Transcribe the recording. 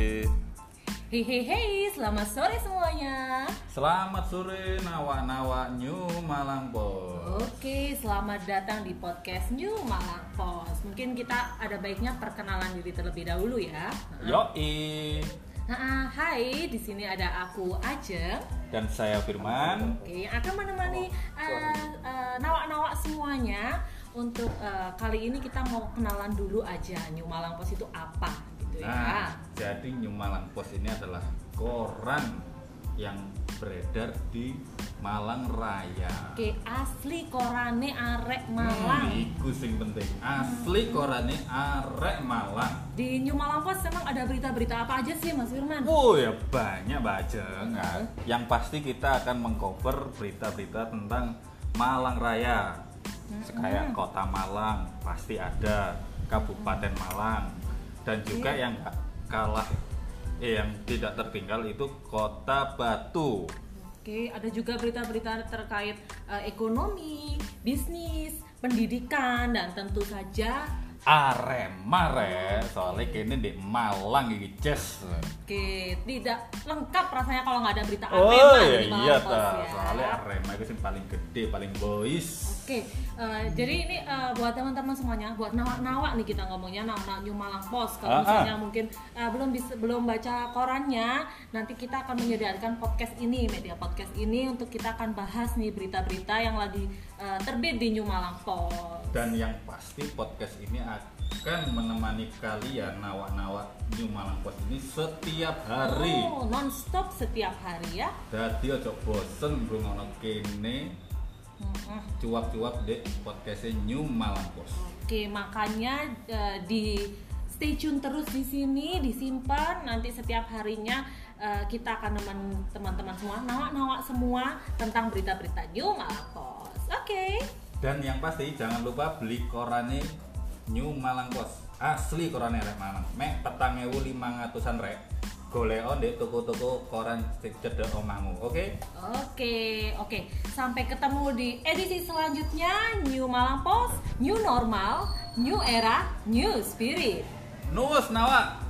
Hei hei hei, selamat sore semuanya. Selamat sore nawa-nawa New Malang Pos. Oke, selamat datang di podcast New Malang Pos. Mungkin kita ada baiknya perkenalan diri terlebih dahulu ya. Yoi. Nah, hai, di sini ada aku Ajeng. Dan saya Firman. Oke, yang akan menemani eh, eh, nawak-nawak semuanya. Untuk eh, kali ini kita mau kenalan dulu aja New Malang Pos itu apa jadi New Malang Pos ini adalah koran yang beredar di Malang Raya. Oke, asli korane arek Malang. Hmm, iku sing penting. Asli korane arek Malang. Di New Malang Post emang ada berita-berita apa aja sih Mas Firman? Oh ya banyak bajeng. Nah, Yang pasti kita akan mengcover berita-berita tentang Malang Raya. Kayak kota Malang pasti ada, Kabupaten Malang dan juga yang nggak kalah eh, yang tidak tertinggal itu Kota Batu. Oke, ada juga berita-berita terkait eh, ekonomi, bisnis, pendidikan dan tentu saja Arema re, soalnya kini di Malang iki Ces. Oke, tidak lengkap rasanya kalau nggak ada berita Oh Arema iya di Malang iya Post ta, ya. soalnya Arema itu yang paling gede, paling boys. Oke, eh, jadi ini eh, buat teman-teman semuanya, buat nawak-nawak nih kita ngomongnya nawak New Malang Post. Kalau Ah, ah. misalnya mungkin eh, belum bisa belum baca korannya, nanti kita akan menyediakan podcast ini, media podcast ini untuk kita akan bahas nih berita-berita yang lagi eh, terbit di New Malang Post. Dan yang pasti podcast ini akan menemani kalian nawak-nawak New Malang Post ini setiap hari. Oh, non-stop setiap hari ya. Dadi ojo bosen ngrungokno kene cuap-cuap dek podcastnya New Malang Post. Oke, makanya eh, di stay tune terus di sini, disimpan nanti setiap harinya eh, kita akan teman-teman semua, nawak-nawak semua tentang berita-berita New Malang Post. Oke. Dan yang pasti jangan lupa beli korannya New Malang Post. Asli korannya rek Malang. Mek petang ewu lima ratusan rek. Goleo dek toko-toko koran cedek omahmu. Oke? Oke, oke. Sampai ketemu di edisi selanjutnya New Malang Post, New Normal, New Era, New Spirit. Nuwes nawak.